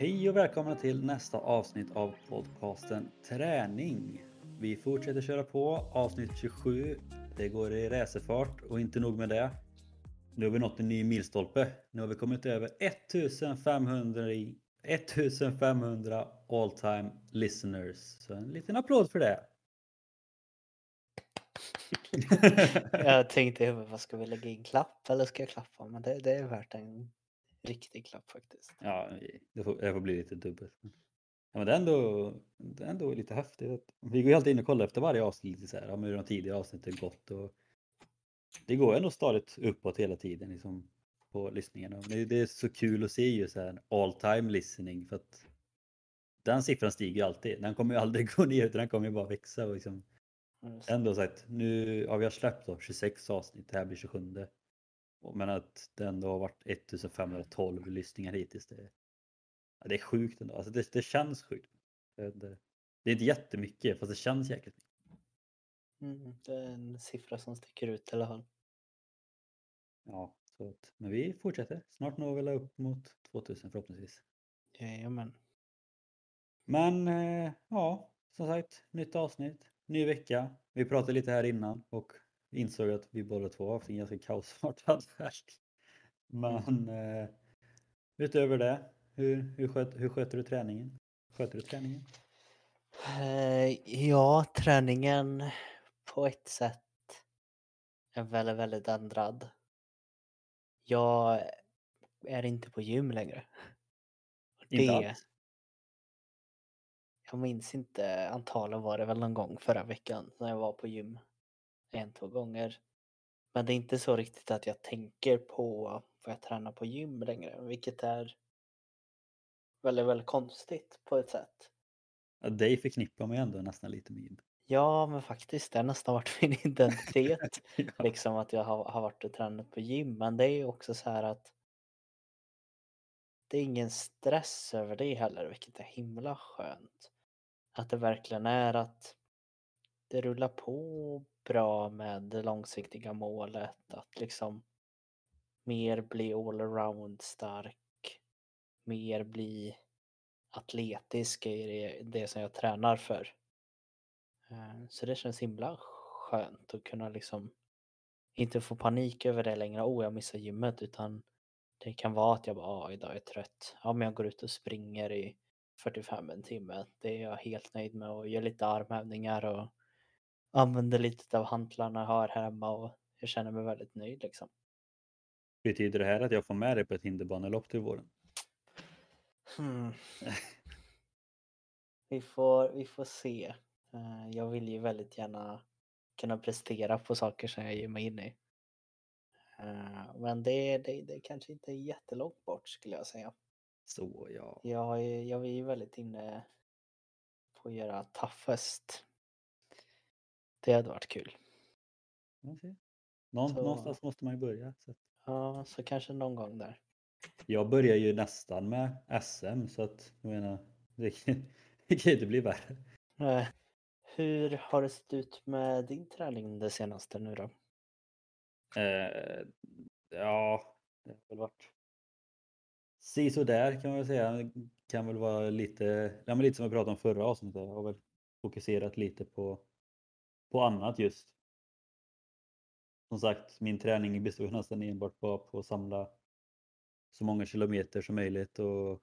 Hej och välkomna till nästa avsnitt av podcasten Träning. Vi fortsätter köra på avsnitt 27. Det går i racerfart och inte nog med det. Nu har vi nått en ny milstolpe. Nu har vi kommit över 1500 i 1500 all time listeners. Så en liten applåd för det. Jag tänkte, vad ska vi lägga in klapp eller ska jag klappa? Men det, det är värt en riktig klapp faktiskt. Ja, det får, det får bli lite dubbelt. Ja, men det är ändå, det är ändå lite häftigt. Vi går ju alltid in och kollar efter varje avsnitt så här, hur de tidigare avsnitten gått och det går ändå stadigt uppåt hela tiden liksom, på lyssningarna. Det, det är så kul att se ju så här all time listening för att den siffran stiger ju alltid. Den kommer ju aldrig gå ner utan den kommer ju bara växa och liksom ändå sagt nu, ja vi har släppt då 26 avsnitt, det här blir 27. Men att det ändå har varit 1512 lyssningar hittills. Det, det är sjukt ändå. Alltså det, det känns sjukt. Det, det, det, är inte jättemycket fast det känns jäkligt mycket. Mm, det är en siffra som sticker ut i alla fall. Ja, så att, men vi fortsätter. Snart når vi upp mot 2000 förhoppningsvis. Jajamän. Men eh, ja, som sagt, nytt avsnitt, ny vecka. Vi pratade lite här innan och insåg att vi båda två har haft en ganska kaosartad helg. Men eh, utöver det, hur, hur, sköt, hur sköter du träningen? Sköter du träningen? Eh, ja, träningen på ett sätt är väldigt, väldigt ändrad. Jag är inte på gym längre. Inte alls? Jag minns inte, antagligen var det väl någon gång förra veckan när jag var på gym en, två gånger. Men det är inte så riktigt att jag tänker på vad jag tränar på gym längre, vilket är väldigt, väldigt konstigt på ett sätt. Ja, dig förknippar man ju ändå nästan lite med gym. Ja, men faktiskt, det har nästan varit min identitet. ja. Liksom att jag har, har varit och tränat på gym, men det är ju också så här att det är ingen stress över det heller, vilket är himla skönt. Att det verkligen är att det rullar på bra med det långsiktiga målet att liksom mer bli allround stark, mer bli atletisk i det, det som jag tränar för. Eh, så det känns himla skönt att kunna liksom inte få panik över det längre. Oh, jag missar gymmet utan det kan vara att jag bara, ah, idag är jag trött. Ja, men jag går ut och springer i 45 en timme. Det är jag helt nöjd med och gör lite armhävningar och använder lite av hantlarna jag har hemma och jag känner mig väldigt nöjd liksom. Betyder det här att jag får med dig på ett hinderbanelopp till våren? Hmm. vi, får, vi får se. Eh, jag vill ju väldigt gärna kunna prestera på saker som jag ger mig in i. Eh, men det, det, det kanske inte är jättelångt bort skulle jag säga. Så ja. Jag, jag är ju väldigt inne på att göra toughest det hade varit kul. Någon, så... Någonstans måste man ju börja. Så. Ja, så kanske någon gång där. Jag börjar ju nästan med SM så att jag menar, det kan, kan inte bli värre. Nej. Hur har det sett ut med din träning det senaste nu då? Eh, ja, det har väl varit si där kan man väl säga. Kan väl vara lite, ja, men lite som vi pratade om förra avsnittet. Jag har väl fokuserat lite på på annat just. Som sagt, min träning består nästan enbart bara på att samla så många kilometer som möjligt och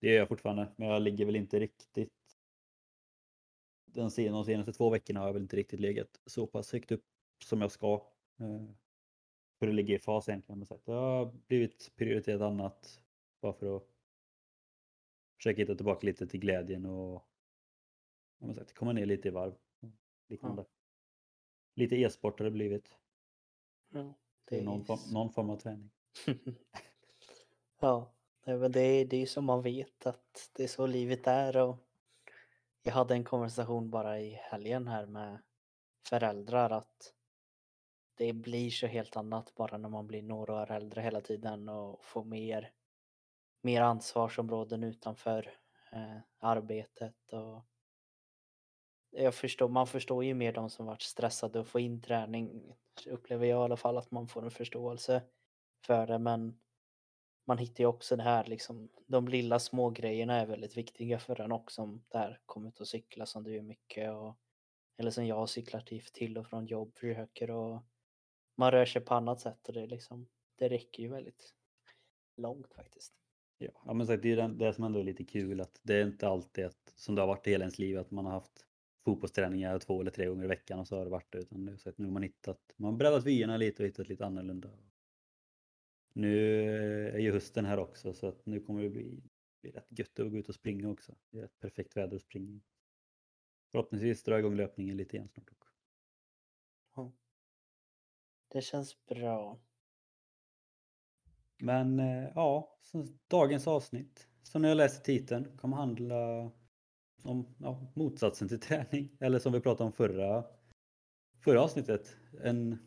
det gör jag fortfarande. Men jag ligger väl inte riktigt den de senaste två veckorna har jag väl inte riktigt legat så pass högt upp som jag ska. Eh, för att ligga i fas egentligen. Men jag har blivit prioriterat annat bara för att försöka hitta tillbaka lite till glädjen och sagt, komma ner lite i varv. Liknande. Ja lite e-sport har det blivit. Ja, det är någon, form, någon form av träning. ja, men det är, är som man vet att det är så livet är. Och jag hade en konversation bara i helgen här med föräldrar att det blir så helt annat bara när man blir några år äldre hela tiden och får mer, mer ansvarsområden utanför eh, arbetet och jag förstår, man förstår ju mer de som varit stressade och få in träning. Upplever jag i alla fall att man får en förståelse för det men man hittar ju också det här liksom, de lilla små grejerna är väldigt viktiga för en också. Om det här kommer ut och cykla som du gör mycket och eller som jag cyklar till, och från jobb, försöker och man rör sig på annat sätt och det liksom, det räcker ju väldigt långt faktiskt. Ja, men sagt, det är det, det som ändå är lite kul att det är inte alltid att, som det har varit i hela ens liv att man har haft fotbollsträningar två eller tre gånger i veckan och så har det varit det. Utan nu, så att nu har man hittat, man har breddat vyerna lite och hittat lite annorlunda. Nu är ju hösten här också så att nu kommer det bli, bli rätt gött att gå ut och springa också. Det är ett perfekt väder att springa Förhoppningsvis dra igång löpningen lite igen snart också. Ja. Det känns bra. Men eh, ja, dagens avsnitt som ni har läst i titeln kommer handla om ja, motsatsen till träning. Eller som vi pratade om förra, förra avsnittet. En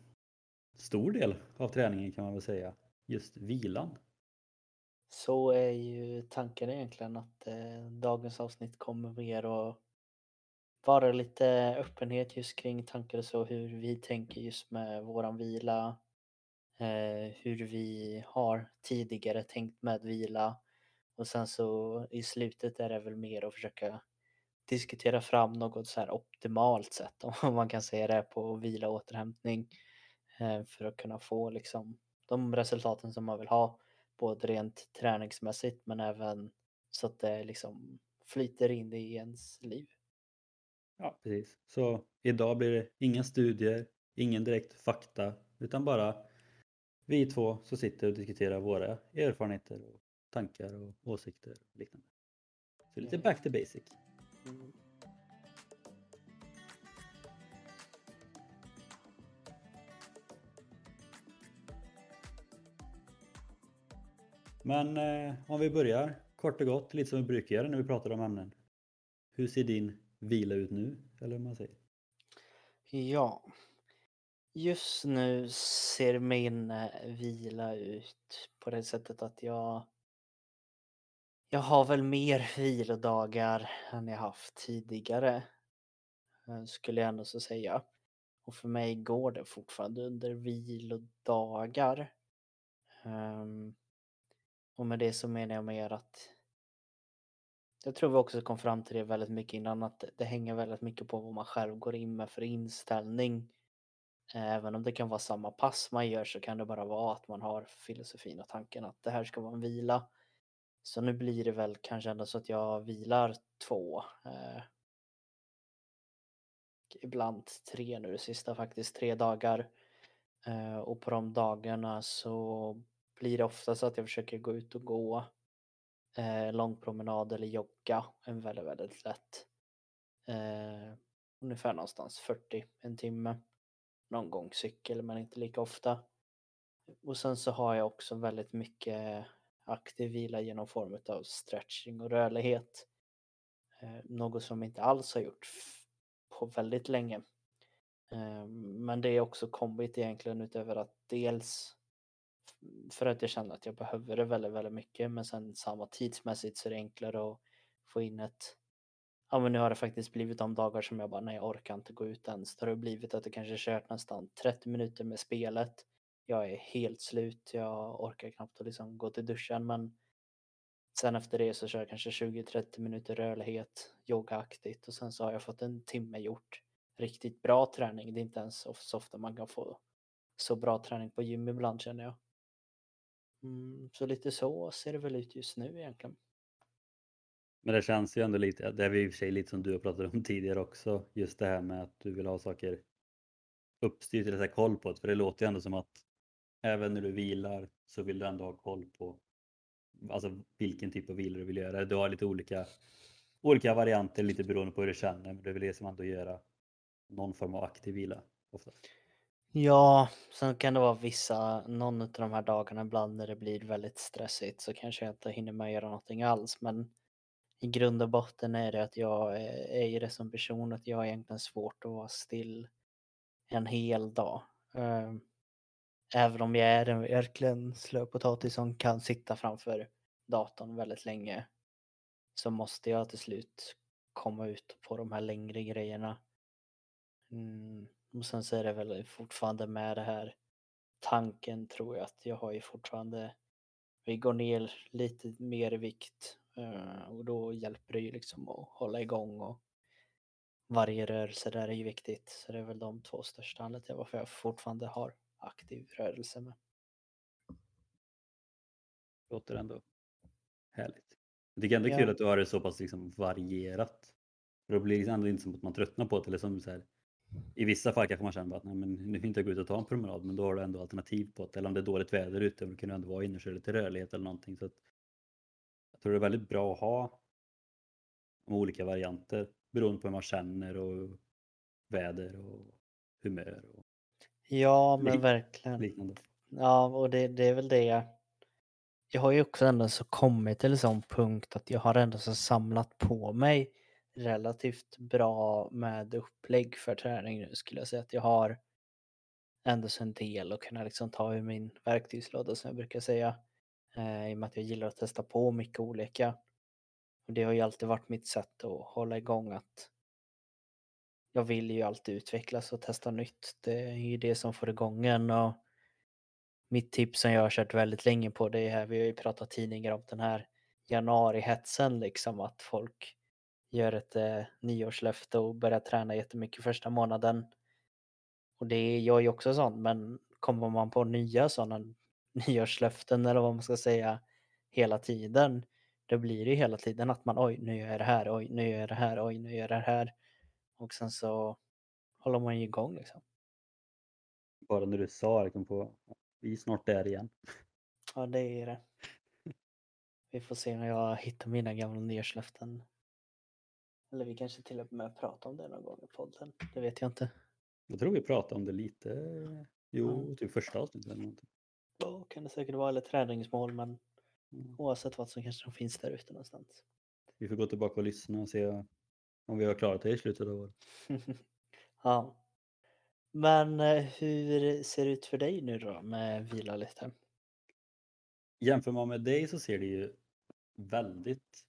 stor del av träningen kan man väl säga. Just vilan. Så är ju tanken egentligen att eh, dagens avsnitt kommer mer att vara lite öppenhet just kring tankar och så hur vi tänker just med våran vila. Eh, hur vi har tidigare tänkt med vila. Och sen så i slutet är det väl mer att försöka diskutera fram något så här optimalt sätt om man kan säga det på vila och återhämtning. Eh, för att kunna få liksom de resultaten som man vill ha. Både rent träningsmässigt men även så att det liksom flyter in i ens liv. Ja, precis. Så idag blir det inga studier, ingen direkt fakta, utan bara vi två som sitter och diskuterar våra erfarenheter och tankar och åsikter och liknande. Så lite back to basic. Mm. Men eh, om vi börjar kort och gott, lite som vi brukar göra när vi pratar om ämnen. Hur ser din vila ut nu, eller hur man säger? Ja. Just nu ser min eh, vila ut på det sättet att jag jag har väl mer vilodagar än jag haft tidigare. Eh, skulle jag ändå så säga. Och för mig går det fortfarande under vilodagar. Um, och med det så menar jag mer att jag tror vi också kom fram till det väldigt mycket innan att det hänger väldigt mycket på vad man själv går in med för inställning. Även om det kan vara samma pass man gör så kan det bara vara att man har filosofin och tanken att det här ska vara en vila. Så nu blir det väl kanske ändå så att jag vilar två. Eh, ibland tre nu det sista faktiskt, tre dagar. Eh, och på de dagarna så blir det ofta så att jag försöker gå ut och gå eh, lång promenad eller jogga en väldigt, väldigt lätt. Eh, ungefär någonstans 40, en timme. Någon gång cykel men inte lika ofta. Och sen så har jag också väldigt mycket aktiv vila genom form av stretching och rörlighet. Eh, något som inte alls har gjort på väldigt länge. Eh, men det är också kommit egentligen utöver att dels för att jag känner att jag behöver det väldigt, väldigt mycket. Men sen samma tidsmässigt så är det enklare att få in ett Ja men nu har det faktiskt blivit de dagar som jag bara, nej jag orkar inte gå ut ens. Det har blivit att jag kanske kört nästan 30 minuter med spelet. Jag är helt slut, jag orkar knappt att liksom gå till duschen men sen efter det så kör jag kanske 20-30 minuter rörlighet, yogaaktigt och sen så har jag fått en timme gjort riktigt bra träning. Det är inte ens så ofta man kan få så bra träning på gym ibland känner jag. Mm, så lite så ser det väl ut just nu egentligen. Men det känns ju ändå lite, det är i och för sig lite som du har pratat om tidigare också, just det här med att du vill ha saker uppstyrt eller koll på det. För det låter ju ändå som att även när du vilar så vill du ändå ha koll på alltså vilken typ av vila du vill göra. Du har lite olika, olika varianter lite beroende på hur du känner, men du vill som liksom ändå göra någon form av aktiv vila Ofta. Ja, sen kan det vara vissa, någon av de här dagarna ibland när det blir väldigt stressigt så kanske jag inte hinner med att göra någonting alls. Men i grund och botten är det att jag eh, är i det som person att jag har egentligen svårt att vara still en hel dag. Ehm, även om jag är en verkligen slöpotatis som kan sitta framför datorn väldigt länge så måste jag till slut komma ut på de här längre grejerna. Mm. Och sen så är det väl fortfarande med det här tanken tror jag att jag har ju fortfarande vi går ner lite mer i vikt eh, och då hjälper det ju liksom att hålla igång och varje rörelse där är ju viktigt. Så det är väl de två största anledningarna till varför jag fortfarande har aktiv rörelse med. Låter ändå härligt. Jag tycker ändå Ja. kul att du har det så pass liksom varierat. För då blir det ändå inte som att man tröttnar på det. Eller som så här, I vissa fall kanske man känner att Nej, men nu vill inte jag gå ut och ta en promenad. Men då har du ändå alternativ på det. Eller om det är dåligt väder ute. Då kan du ändå vara inne och köra lite rörlighet eller någonting. Så att, jag tror det är väldigt bra att ha olika varianter. Beroende på hur man känner och väder och humör och Ja, men verkligen. liknande. Ja, och det, det är väl det jag... Jag har ju också ändå så kommit till en sån punkt att jag har ändå så samlat på mig relativt bra med upplägg för träning nu skulle jag säga att jag har ändå så en del att kunna liksom ta ur min verktygslåda som jag brukar säga. Eh, I och med att jag gillar att testa på mycket olika. Och det har ju alltid varit mitt sätt att hålla igång att jag vill ju alltid utvecklas och testa nytt. Det är ju det som får igång en och mitt tips som jag har kört väldigt länge på det är, här, vi har ju pratat tidningar om den här januarihetsen liksom att folk gör ett eh, nyårslöfte och börjar träna jättemycket första månaden. Och det är jag är ju också sån men kommer man på nya sådana nyårslöften eller vad man ska säga hela tiden då blir det ju hela tiden att man oj nu gör jag det här, oj nu gör jag det här, oj nu gör jag det här. Och sen så håller man ju igång liksom. Bara när du sa det kom på. Vi är snart där igen. Ja, det är det. Vi får se om jag hittar mina gamla nyårslöften. Eller vi kanske till och med pratar om det någon gång i podden. Det vet jag inte. Jag tror vi pratade om det lite. Jo, Ja. typ första avsnittet eller någonting. Ja, kan det säkert vara. Eller träningsmål, men Mm. oavsett vad så kanske de finns där ute någonstans. Vi får gå tillbaka och lyssna och se om vi har klarat det i slutet av året. ja. Men eh, hur ser det ut för dig nu då med vila lite? Jämför man med dig så ser det ju väldigt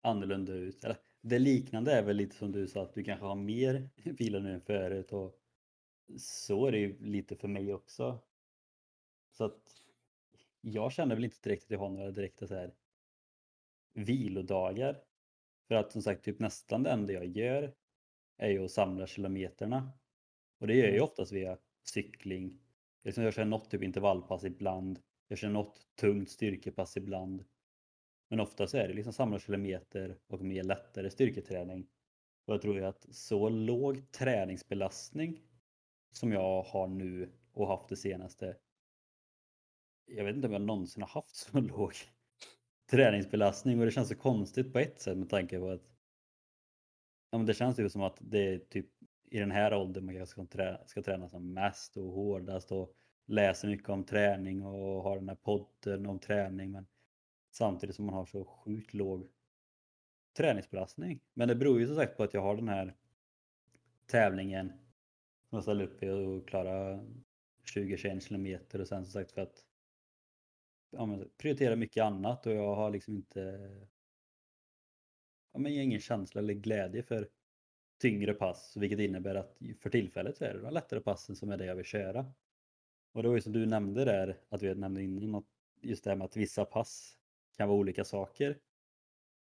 annorlunda ut. Eller, det liknande är väl lite som du sa att du kanske har mer vila nu än förut och så är det ju lite för mig också. Så att jag känner väl inte direkt att jag har några direkta så här vilodagar. För att som sagt typ nästan det enda jag gör är ju att samla kilometerna. Och det gör jag ju Mm. oftast via cykling. Liksom jag kör något typ intervallpass ibland. Jag kör något tungt styrkepass ibland. Men oftast är det liksom samla kilometer och mer lättare styrketräning. Och jag tror ju att så låg träningsbelastning som jag har nu och haft det senaste. Jag vet inte om jag någonsin har haft så låg träningsbelastning och det känns så konstigt på ett sätt med tanke på att ja, men det känns ju som att det är typ i den här åldern man ska träna, ska träna som mest och hårdast och läser mycket om träning och har den här podden om träning men samtidigt som man har så sjukt låg träningsbelastning. Men det beror ju som sagt på att jag har den här tävlingen som jag ställer upp i och klara 20-21 kilometer och sen som sagt för att ja, men, mycket annat och jag har liksom inte ja, men, ingen känsla eller glädje för tyngre pass vilket innebär att för tillfället så är det de lättare passen som är det jag vill köra. Och det var ju som du nämnde där, att vi nämnde innan, att just det här med att vissa pass kan vara olika saker.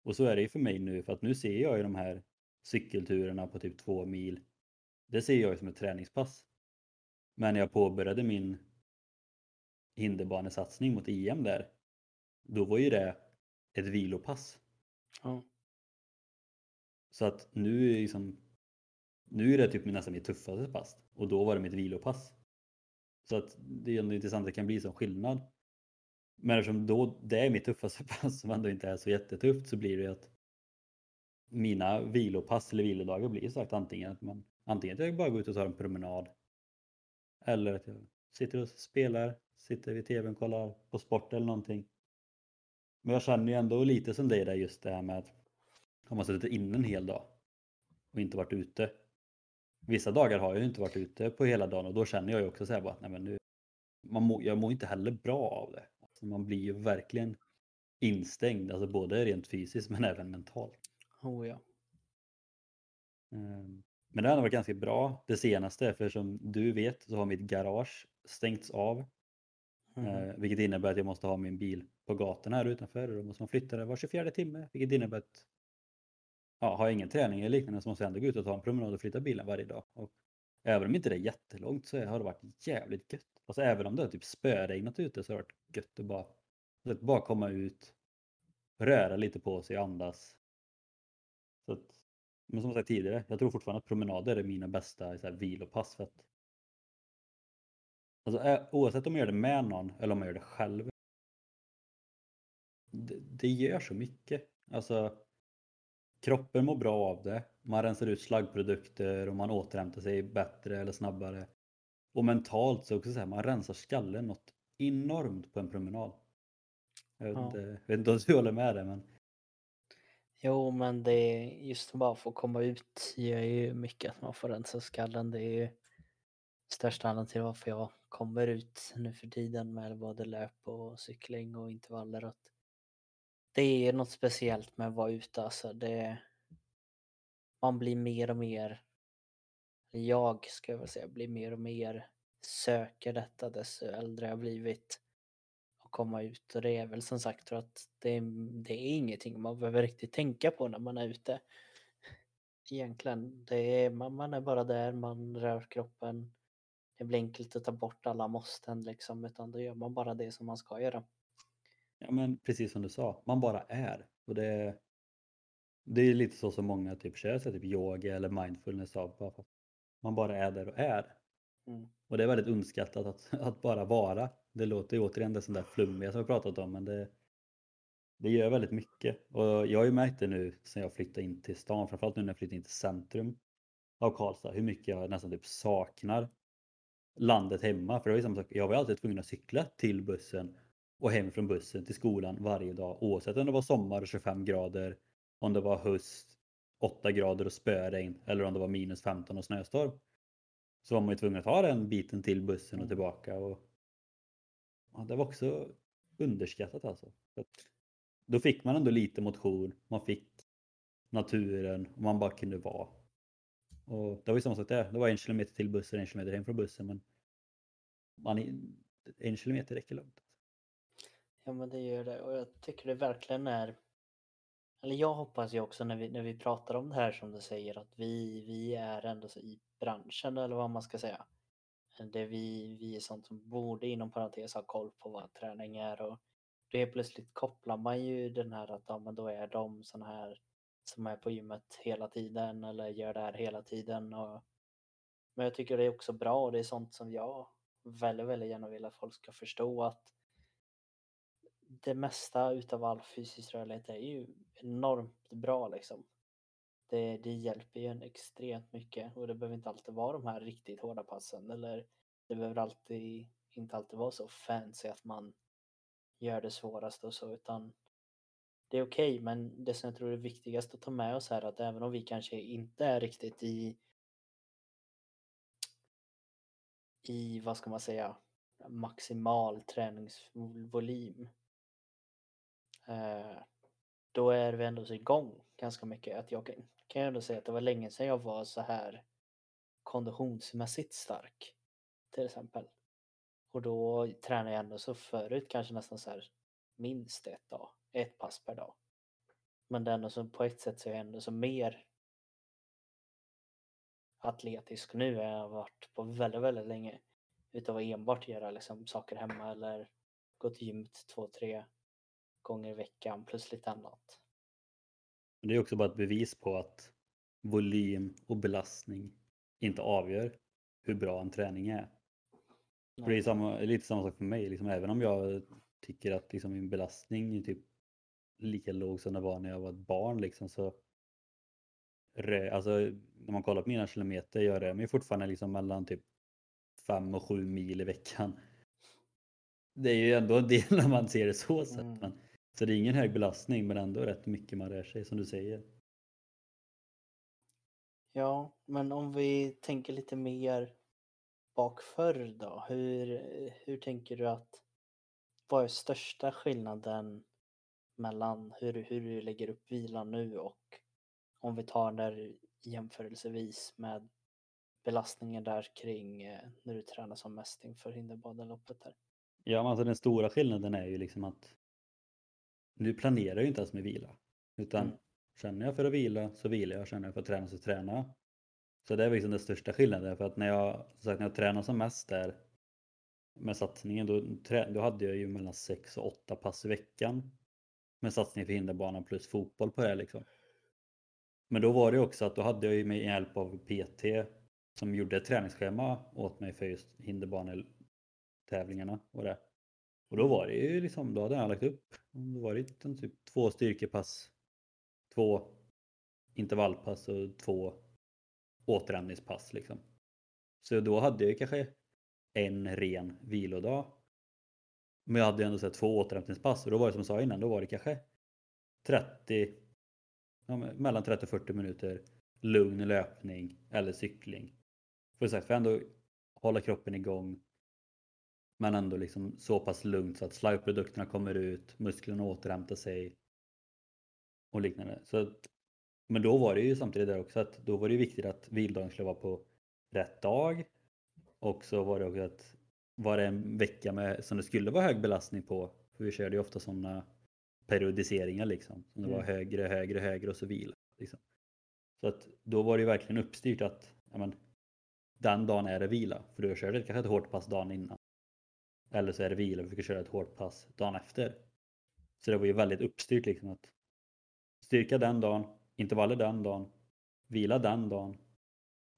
Och så är det ju för mig nu, för att nu ser jag ju de här cykelturerna på typ två mil. Det ser jag ju som ett träningspass. Men när jag påbörjade min hinderbanesatsning mot EM där, då var ju det ett vilopass. Ja. Så att nu är liksom, nu är det typ nästan mitt tuffaste pass och då var det mitt vilopass. Så att det är ändå intressant det kan bli som skillnad. Men eftersom då det är mitt tuffaste pass som ändå inte är så jättetufft så blir det ju att mina vilopass eller vilodagar blir sagt antingen att man antingen att jag bara går ut och tar en promenad eller att jag sitter och spelar, sitter vid tvn och kollar på sport eller någonting. Men jag känner ju ändå lite som dig där just det här med att har man suttit inne en hel dag och inte varit ute. Vissa dagar har jag ju inte varit ute på hela dagen och då känner jag ju också så här bara att nej men nu, man må, jag mår inte heller bra av det. Alltså man blir ju verkligen instängd, alltså både rent fysiskt men även mentalt. Oh, ja. Ehm, Men det har ändå varit ganska bra det senaste för som du vet så har mitt garage stängts av Mhm. Eh, vilket innebär att jag måste ha min bil på gatorna här utanför och då måste man flytta det var 24 timme. Vilket innebär att ja, har jag ingen träning eller liknande så måste jag ändå gå ut och ta en promenad och flytta bilen varje dag. Och även om inte det är jättelångt så har det varit jävligt gött. Alltså även om det har typ spöregnat ute så har det varit gött att bara, att bara komma ut, röra lite på sig, andas. Så att, men som jag sagt tidigare, jag tror fortfarande att promenader är mina bästa så här, vilopass. För att, alltså, oavsett om man gör det med någon eller om man gör det själv. Det, det gör så mycket. Alltså, kroppen mår bra av det. Man rensar ut slaggprodukter och man återhämtar sig bättre eller snabbare. Och mentalt så också så här, man rensar skallen något enormt på en promenad. Jag vet, Ja. inte, jag vet inte om du håller med det men Jo, men det är just att bara få komma ut gör ju mycket att man får rensa skallen. Det är ju största anledningen till varför jag kommer ut nu för tiden med både löp och cykling och intervaller. Att det är något speciellt med att vara ute. Alltså det, man blir mer och mer, jag ska jag väl säga, blir mer och mer söker detta desto äldre jag blivit. och komma ut och det är väl som sagt tror att det, är- det är ingenting man behöver riktigt tänka på när man är ute. Egentligen, det är, man, man är bara där, man rör kroppen. Det blir enkelt att ta bort alla måsten liksom, utan då gör man bara det som man ska göra. Ja men precis som du sa, man bara är. Och det, det är lite så som många typ kör, så här typ yoga eller mindfulness av. Man bara är där och är. Mm. Och det är väldigt underskattat att, att bara vara. Det låter ju återigen det sånt där flummiga som vi pratat om men det, det gör väldigt mycket. Och jag har ju märkt det nu sen jag flyttade in till stan, framförallt nu när jag flyttade in till centrum av Karlstad, hur mycket jag nästan typ saknar landet hemma. För det var ju samma sak, jag var alltid tvungen att cykla till bussen och hem från bussen till skolan varje dag oavsett om det var sommar och 25 grader, om det var höst, 8 grader och spöregn eller om det var minus 15 och snöstorm. Så var man ju tvungen att ta den biten till bussen och Mm. tillbaka. Och... Ja, det var också underskattat alltså. Då fick man ändå lite motion, man fick naturen och man bara kunde vara. Och det var ju samma sak där, det var en kilometer till bussen, en kilometer hem från bussen men man, en kilometer räcker långt. Ja men det gör det och jag tycker det verkligen är eller jag hoppas ju också när vi, när vi pratar om det här som du säger att vi, vi är ändå så i branschen eller vad man ska säga. Det vi, vi är sånt som borde inom parentes ha koll på vad träning är och det plötsligt kopplar man ju den här att ja, men då är de såna här som är på gymmet hela tiden eller gör det här hela tiden. Och, men jag tycker det är också bra och det är sånt som jag väldigt, väldigt gärna vill att folk ska förstå att det mesta utav all fysisk rörlighet är ju enormt bra liksom. Det, det hjälper ju en extremt mycket och det behöver inte alltid vara de här riktigt hårda passen eller det behöver alltid inte alltid vara så fancy att man gör det svåraste och så utan det är okej men det som jag tror är viktigast att ta med oss här är att även om vi kanske inte är riktigt i i vad ska man säga maximal träningsvolym eh, då är vi ändå så igång ganska mycket. Att jag kan, kan jag ändå säga att det var länge sedan jag var så här konditionsmässigt stark. Till exempel. Och då tränar jag ändå så förut kanske nästan så här minst ett dag, ett pass per dag. Men det är ändå så på ett sätt så är jag ändå så mer atletisk nu än jag varit på väldigt, väldigt länge. Utav att enbart göra liksom saker hemma eller gå till gymmet två, tre gånger i veckan plus lite annat. Det är också bara ett bevis på att volym och belastning inte avgör hur bra en träning är. För det är samma, lite samma sak för mig, liksom, även om jag tycker att liksom, min belastning typ lika låg som det var när jag var ett barn. Liksom, så alltså, när man kollar på mina kilometer, jag rör mig fortfarande liksom mellan typ 5 och 7 mil i veckan. Det är ju ändå en del när man ser det så sett. Mm. Men, så det är ingen hög belastning men ändå rätt mycket man rör sig som du säger. Ja, men om vi tänker lite mer bak förr då. Hur, hur tänker du att, vad är största skillnaden mellan hur, hur du lägger upp vilan nu och om vi tar där jämförelsevis med belastningen där kring eh, när du tränar som mest inför hinderbadenloppet där? Ja, men alltså den stora skillnaden är ju liksom att nu planerar ju inte ens med vila. Utan Mm. känner jag för att vila så vilar jag, känner jag för att träna så tränar jag. Så det är liksom den största skillnaden för att när jag, som sagt, när jag tränade som mest där med satsningen då, då hade jag ju mellan 6 och 8 pass i veckan med satsning för hinderbanan plus fotboll på det liksom. Men då var det också att då hade jag ju med hjälp av PT som gjorde ett träningsschema åt mig för just hinderbanetävlingarna och det. Och då var det ju liksom, då hade jag lagt upp, då var det en liksom typ två styrkepass, två intervallpass och två återhämtningspass liksom. Så då hade jag kanske en ren vilodag. Men jag hade ju ändå sett två återhämtningspass och då var det som jag sa innan, då var det kanske 30, ja, mellan 30 och 40 minuter lugn löpning eller cykling. För att ändå hålla kroppen igång. Men ändå liksom så pass lugnt så att slagprodukterna kommer ut, musklerna återhämtar sig. Och liknande. Så, att- men då var det ju samtidigt där också att då var det viktigt att vildagen skulle vara på rätt dag. Och så var det också att var det en vecka med, som det skulle vara hög belastning på, för vi körde ju ofta sådana periodiseringar liksom. Som det var Mm. högre, högre, högre och så vila. Liksom. Så att då var det ju verkligen uppstyrt att ja, men, den dagen är det vila. För du körde kanske ett hårt pass dagen innan. Eller så är det vila, vi fick köra ett hårt pass dagen efter. Så det var ju väldigt uppstyrt liksom att styrka den dagen, intervaller den dagen, vila den dagen,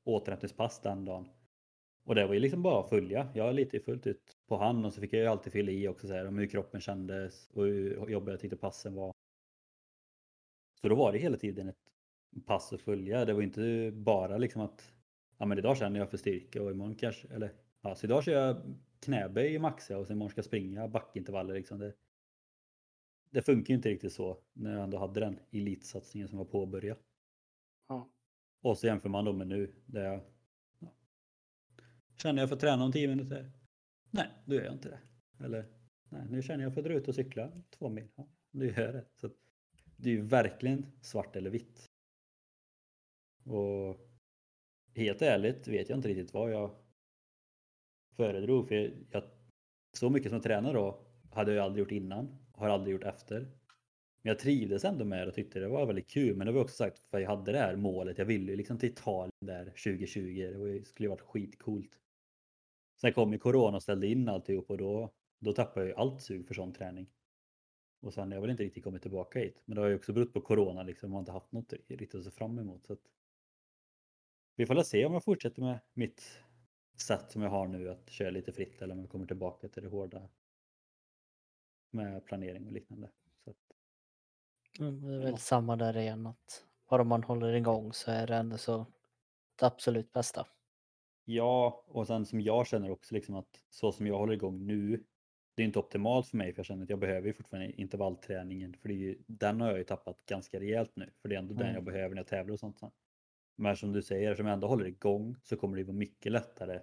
återhämtningspass den dagen. Och det var ju liksom bara att följa. Jag litade fullt ut på han och så fick jag ju alltid fylla i också så här, om hur kroppen kändes och hur jobbiga jag tyckte passen var. Så då var det hela tiden ett pass att följa. Det var inte bara liksom att ja men idag känner jag för styrka och imorgon kanske, eller ja, så idag kör jag knäböj i maxa och sen imorgon ska jag springa backintervaller liksom. Det, det funkar ju inte riktigt så när jag ändå hade den elitsatsningen som var påbörjad. Ja. Och så jämför man då med nu där jag ja, känner jag för att träna om 10 minuter. Nej, då gör jag inte det. Eller nej, nu känner jag för att dra ut och cykla två mil. Ja, då gör jag det. Så det är ju verkligen svart eller vitt. Och helt ärligt vet jag inte riktigt vad jag föredrog. För jag, så mycket som jag tränade då hade jag aldrig gjort innan. Har aldrig gjort efter. Men jag trivdes ändå med det och tyckte det var väldigt kul. Men det var också sagt för jag hade det här målet. Jag ville ju liksom till Italien där 2020. Det skulle ju varit skitcoolt. Sen kom ju corona och ställde in alltihop och då, då tappade jag ju allt sug för sån träning. Och sen har jag väl inte riktigt kommit tillbaka hit. Men det har ju också berott på corona liksom. Man har inte haft något riktigt att se fram emot. Så att vi får väl se om jag fortsätter med mitt sätt som jag har nu att köra lite fritt eller om jag kommer tillbaka till det hårda med planering och liknande. Så att, Mm, Det är Ja. väl samma där igen att bara man håller igång så är det ändå så det absolut bästa. Ja, och sen som jag känner också liksom att så som jag håller igång nu, det är inte optimalt för mig för jag känner att jag behöver ju fortfarande intervallträningen för det är ju, den har jag ju tappat ganska rejält nu för det är ändå den Mm. jag behöver när jag tävlar och sånt. sen. Men som du säger, eftersom jag ändå håller igång så kommer det vara mycket lättare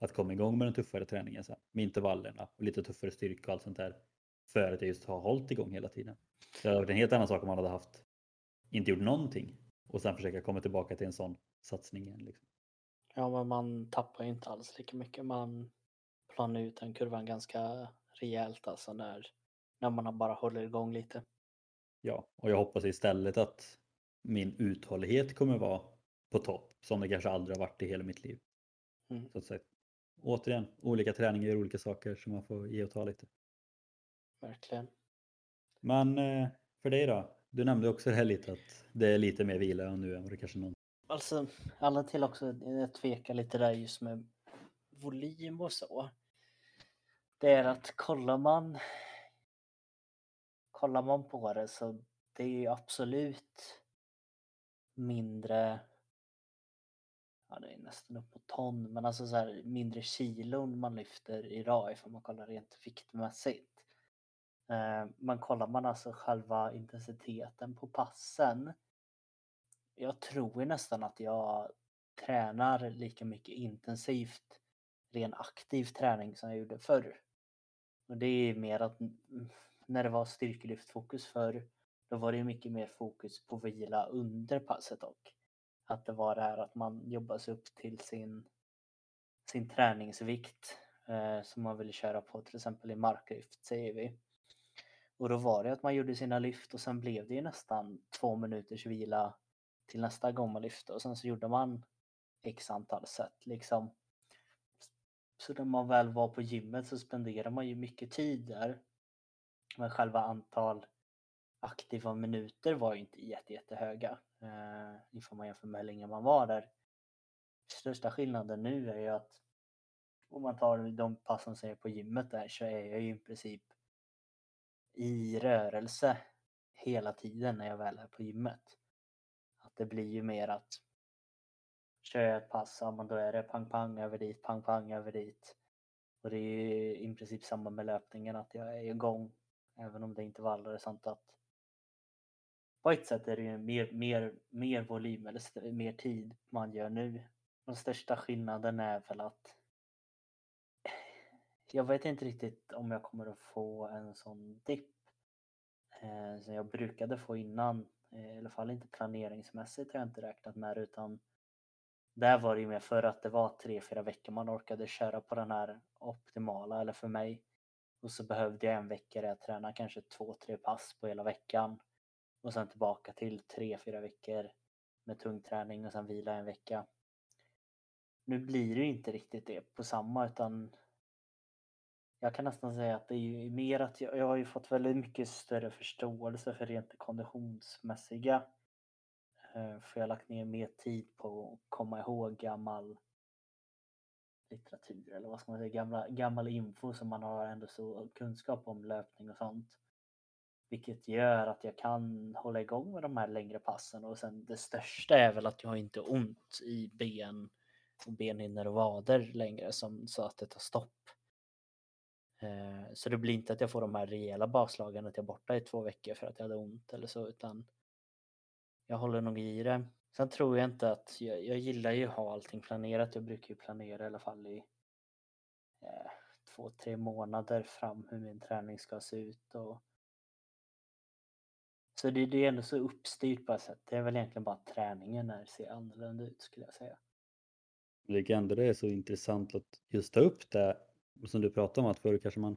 att komma igång med den tuffare träningen sen. Med intervallerna och lite tuffare styrka och allt sånt där. För att jag just har hållit igång hela tiden. Det hade varit en helt annan sak om man hade haft inte gjort någonting och sen försöka komma tillbaka till en sån satsning igen. Liksom. Ja, men man tappar ju inte alls lika mycket. Man planar ut den kurvan ganska rejält alltså när, när man bara håller igång lite. Ja, och jag hoppas istället att min uthållighet kommer vara på topp som det kanske aldrig har varit i hela mitt liv. Mm. Så att säga. Återigen, olika träningar gör olika saker som man får ge och ta lite. Verkligen. Men eh, för dig då? Du nämnde också det här lite att det är lite mer vila nu än vad det kanske någon... Alltså, alla till också, jag tvekar lite där just med volym och så. Det är att kollar man kollar man på det så det är ju absolut mindre ja det är nästan upp på ton men alltså så här mindre kilon man lyfter idag ifall man kollar rent viktmässigt. Eh, men kollar man alltså själva intensiteten på passen jag tror ju nästan att jag tränar lika mycket intensivt ren aktiv träning som jag gjorde förr. Och det är mer att när det var styrkelyftfokus förr då var det mycket mer fokus på vila under passet och att det var det här att man jobbar sig upp till sin, sin träningsvikt eh, som man ville köra på till exempel i marklyft säger vi. Och då var det att man gjorde sina lyft och sen blev det ju nästan två minuters vila till nästa gång man lyfte och sen så gjorde man x antal set liksom. Så när man väl var på gymmet så spenderade man ju mycket tid där. Men själva antal aktiva minuter var ju inte jätte, jättehöga. Eh, ifall man jämför med hur länge man var där. Största skillnaden nu är ju att om man tar de passen som är på gymmet där så är jag ju i princip i rörelse hela tiden när jag väl är på gymmet. Det blir ju mer att kör jag ett pass, ja men då är det pang pang över dit, pang pang över dit. Och det är ju i princip samma med löpningen, att jag är igång även om det är intervaller och sånt att på ett sätt är det ju mer, mer, mer volym eller mer tid man gör nu. Den största skillnaden är väl att jag vet inte riktigt om jag kommer att få en sån dipp eh, som jag brukade få innan. Eh, I alla fall inte planeringsmässigt har jag inte räknat med det utan där var det ju mer för att det var tre, fyra veckor man orkade köra på den här optimala eller för mig. Och så behövde jag en vecka där jag tränade kanske två, tre pass på hela veckan. Och sen tillbaka till tre, fyra veckor med tung träning och sen vila en vecka. Nu blir det ju inte riktigt det på samma utan jag kan nästan säga att det är ju mer att jag, jag har ju fått väldigt mycket större förståelse för rent konditionsmässiga. Eh, för jag har lagt ner mer tid på att komma ihåg gammal litteratur eller vad ska man säga, gamla, gammal info som man har ändå så kunskap om löpning och sånt. Vilket gör att jag kan hålla igång med de här längre passen och sen det största är väl att jag har inte ont i ben och benhinnor och vader längre som så att det tar stopp. Eh, så det blir inte att jag får de här rejäla bakslagen att jag är borta i två veckor för att jag hade ont eller så utan jag håller nog i det. Sen tror jag inte att, jag, jag gillar ju att ha allting planerat. Jag brukar ju planera i alla fall i eh, två, tre månader fram hur min träning ska se ut. Och... Så det, det är ändå så uppstyrt på ett sätt. Det är väl egentligen bara träningen när det ser annorlunda ut skulle jag säga. Jag tycker ändå det är så intressant att just ta upp det som du pratade om att förr kanske man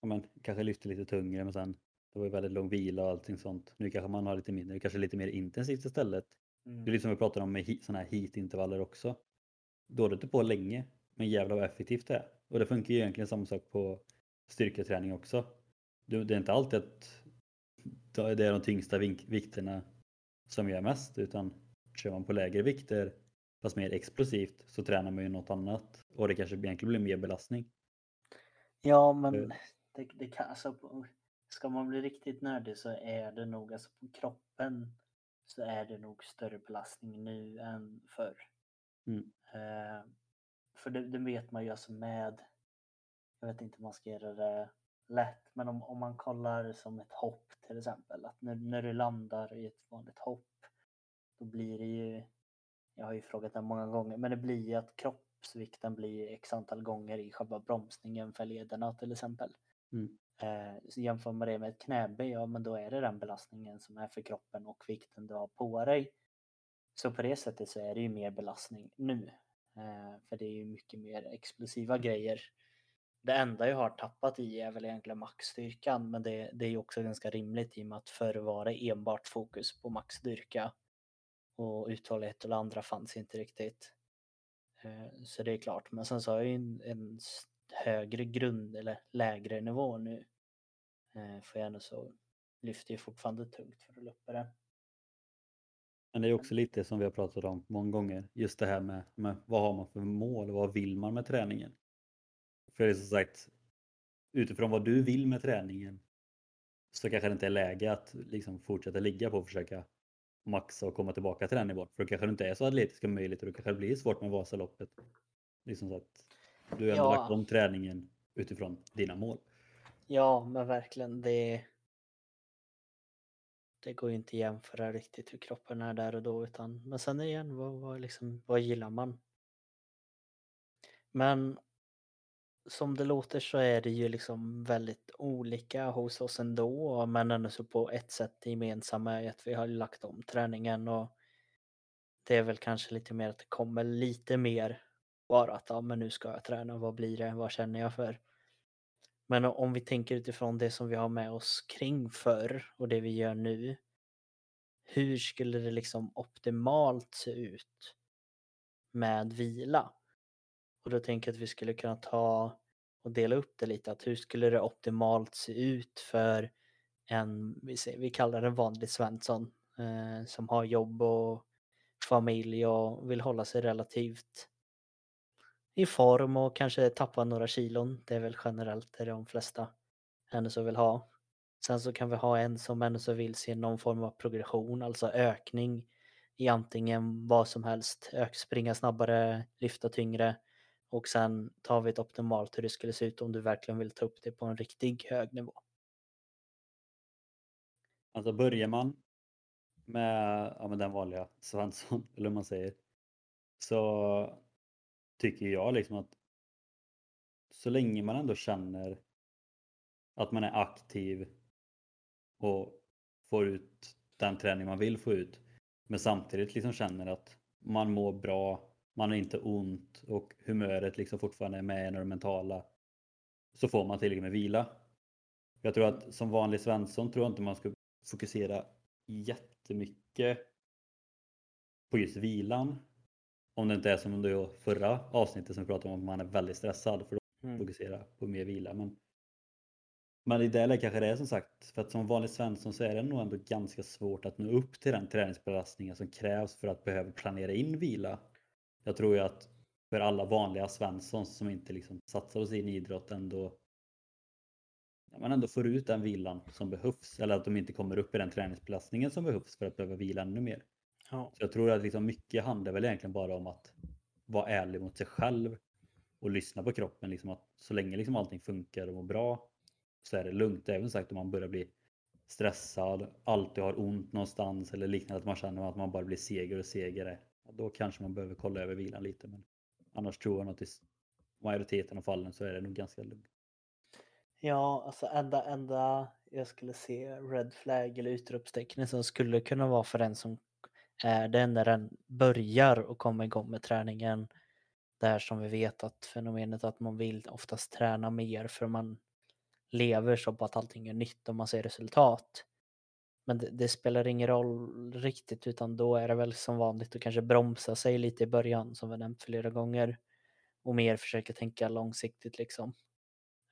ja, men, kanske lyfte lite tyngre men sen det var ju väldigt lång vila och allting sånt. Nu kanske man har lite mindre, kanske lite mer intensivt istället. Mm. Det är lite som vi pratade om med sådana här heat-intervaller också. Då har det på länge, men jävlar vad effektivt det är. Och det funkar ju egentligen samma sak på styrketräning också. Det är inte alltid att det är de tyngsta vikterna som gör mest utan kör man på lägre vikter fast mer explosivt så tränar man ju något annat och det kanske egentligen blir mer belastning. Ja men det, det kan, alltså, ska man bli riktigt nördig så är det nog, alltså på kroppen så är det nog större belastning nu än förr. Mm. Eh, för det, det, vet man ju alltså med, jag vet inte om man ska göra det lätt, men om, om man kollar som ett hopp till exempel, att när, när du landar i ett vanligt hopp, då blir det ju, jag har ju frågat det många gånger, men det blir ju att kroppsvikten blir x antal gånger i själva bromsningen för lederna till exempel. Mm. Eh, så jämför man det med ett knäböj, ja men då är det den belastningen som är för kroppen och vikten du har på dig. Så på det sättet så är det ju mer belastning nu. Eh, för det är ju mycket mer explosiva grejer. Det enda jag har tappat i är väl egentligen maxstyrkan men det, det är ju också ganska rimligt i och med att förr var det enbart fokus på maxstyrka. Och uthållighet och det andra fanns inte riktigt. Eh, så det är klart, men sen så har jag ju en, en högre grund eller lägre nivå nu. Eh, för jag ändå så lyfter jag fortfarande tungt för att luppa det. Men det är också lite som vi har pratat om många gånger. Just det här med, med vad har man för mål och vad vill man med träningen? För det är som sagt utifrån vad du vill med träningen så kanske det inte är läge att liksom fortsätta ligga på och försöka maxa och komma tillbaka till den nivån. För då kanske du inte är så atletiska möjligheter och då kanske det blir svårt med Vasaloppet. Liksom så att du har ändå ja. lagt om träningen utifrån dina mål. Ja, men verkligen. Det, det går ju inte att jämföra riktigt hur kroppen är där och då. Utan, men sen igen, vad, vad, liksom, vad gillar man? Men som det låter så är det ju liksom väldigt olika hos oss ändå. Men ändå så på ett sätt gemensamma är att vi har lagt om träningen och det är väl kanske lite mer att det kommer lite mer bara att ja, men nu ska jag träna, vad blir det, vad känner jag för? Men om vi tänker utifrån det som vi har med oss kring förr och det vi gör nu. Hur skulle det liksom optimalt se ut med vila? Och då tänker jag att vi skulle kunna ta och dela upp det lite. Att hur skulle det optimalt se ut för en, vi, säger, vi kallar det vanlig Svensson, eh, som har jobb och familj och vill hålla sig relativt i form och kanske tappa några kilon. Det är väl generellt det de flesta ändå så vill ha. Sen så kan vi ha en som ändå så vill se någon form av progression, alltså ökning i antingen vad som helst, ök, springa snabbare, lyfta tyngre och sen tar vi ett optimalt hur det skulle se ut om du verkligen vill ta upp det på en riktig hög nivå. Alltså börjar man med, ja, med den vanliga Svensson, eller hur man säger, så tycker jag liksom att så länge man ändå känner att man är aktiv och får ut den träning man vill få ut men samtidigt liksom känner att man mår bra, man har inte ont och humöret liksom fortfarande är med i det mentala så får man tillräckligt med vila. Jag tror att som vanlig Svensson tror jag inte man ska fokusera jättemycket på just vilan. Om det inte är som det förra avsnittet som vi pratade om att man är väldigt stressad för då mm. fokusera på mer vila. Men, men i det läget kanske det är som sagt, för att som vanlig Svensson så är det nog ändå ganska svårt att nå upp till den träningsbelastningen som krävs för att behöva planera in vila. Jag tror ju att för alla vanliga Svensson som inte liksom satsar på sin idrott ändå man ändå får ut den vilan som behövs eller att de inte kommer upp i den träningsbelastningen som behövs för att behöva vila ännu mer. Ja. Så jag tror att liksom mycket handlar väl egentligen bara om att vara ärlig mot sig själv och lyssna på kroppen. Liksom att så länge liksom allting funkar och mår bra så är det lugnt. Även sagt om man börjar bli stressad, alltid har ont någonstans eller liknande, att man känner att man bara blir segare och segare. Då kanske man behöver kolla över vilan lite. Men annars tror jag att i majoriteten av fallen så är det nog ganska lugnt. Ja, alltså enda, enda jag skulle se red flag eller utropstecknet som skulle kunna vara för den som är det när den börjar och kommer igång med träningen. Där som vi vet att fenomenet att man vill oftast träna mer för man lever så på att allting är nytt och man ser resultat. Men det, det, spelar ingen roll riktigt utan då är det väl som vanligt att kanske bromsa sig lite i början som vi nämnt flera gånger. Och mer försöka tänka långsiktigt liksom.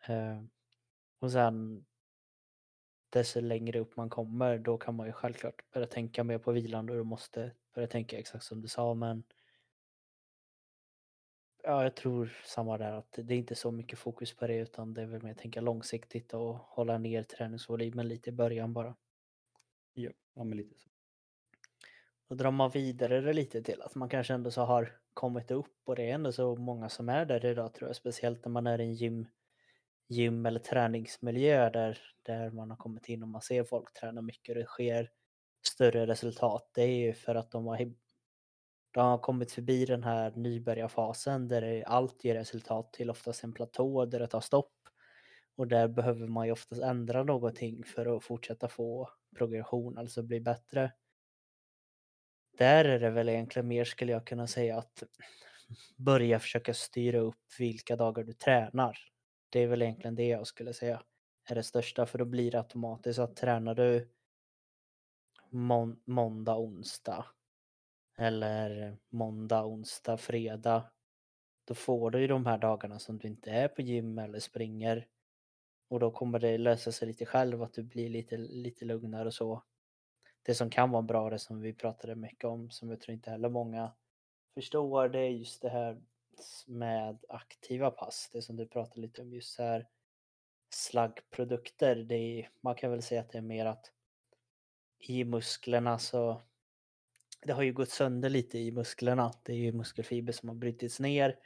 Eh, och sen desto längre upp man kommer då kan man ju självklart börja tänka mer på vilan och du måste börja tänka exakt som du sa men Ja, jag tror samma där att det är inte så mycket fokus på det utan det är väl mer att tänka långsiktigt och hålla ner träningsvolymen lite i början bara. Ja, ja men lite så. Då drar man vidare det lite till att man kanske ändå så har kommit upp och det är ändå så många som är där idag tror jag, speciellt när man är i en gym gym eller träningsmiljö där, där man har kommit in och man ser folk träna mycket och det sker större resultat. Det är ju för att de har, de har kommit förbi den här nybörjarfasen där allt ger resultat till oftast en platå där det tar stopp. Och där behöver man ju oftast ändra någonting för att fortsätta få progression, alltså bli bättre. Där är det väl egentligen mer skulle jag kunna säga att börja försöka styra upp vilka dagar du tränar. Det är väl egentligen det jag skulle säga är det största för då blir det automatiskt att tränar du må måndag, onsdag eller måndag, onsdag, fredag då får du ju de här dagarna som du inte är på gym eller springer och då kommer det lösa sig lite själv att du blir lite, lite lugnare och så. Det som kan vara bra, det som vi pratade mycket om, som jag tror inte heller många förstår, det är just det här med aktiva pass. Det som du pratade lite om just här slaggprodukter. Det är, man kan väl säga att det är mer att i musklerna så det har ju gått sönder lite i musklerna. Det är ju muskelfiber som har brutits ner.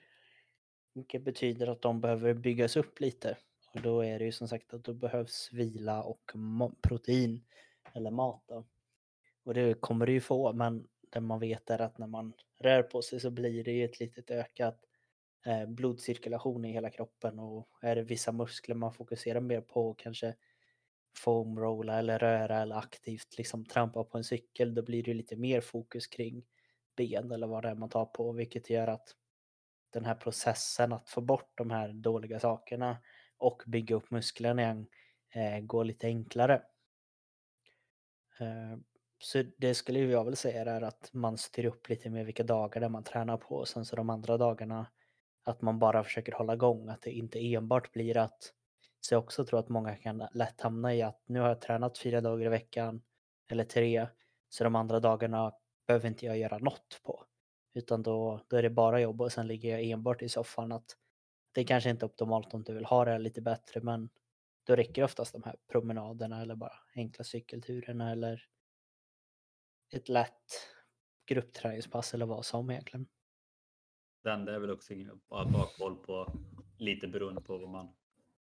Vilket betyder att de behöver byggas upp lite. Och då är det ju som sagt att då behövs vila och protein eller mat. Då. Och det kommer du ju få men det man vet är att när man rör på sig så blir det ju ett litet ökat eh, blodcirkulation i hela kroppen och är det vissa muskler man fokuserar mer på kanske foamrolla eller röra eller aktivt liksom trampa på en cykel då blir det lite mer fokus kring ben eller vad det är man tar på vilket gör att den här processen att få bort de här dåliga sakerna och bygga upp musklerna igen eh, går lite enklare. Eh, så det skulle jag väl säga är att man styr upp lite mer vilka dagar där man tränar på och sen så de andra dagarna att man bara försöker hålla igång, att det inte enbart blir att så jag också tror att många kan lätt hamna i att nu har jag tränat fyra dagar i veckan eller tre, så de andra dagarna behöver inte jag göra något på. Utan då, då är det bara jobb och sen ligger jag enbart i soffan. att det är kanske inte optimalt om du vill ha det lite bättre men då räcker oftast de här promenaderna eller bara enkla cykelturerna eller ett lätt gruppträningspass eller vad som egentligen. Det är väl också att ha koll på lite beroende på vad man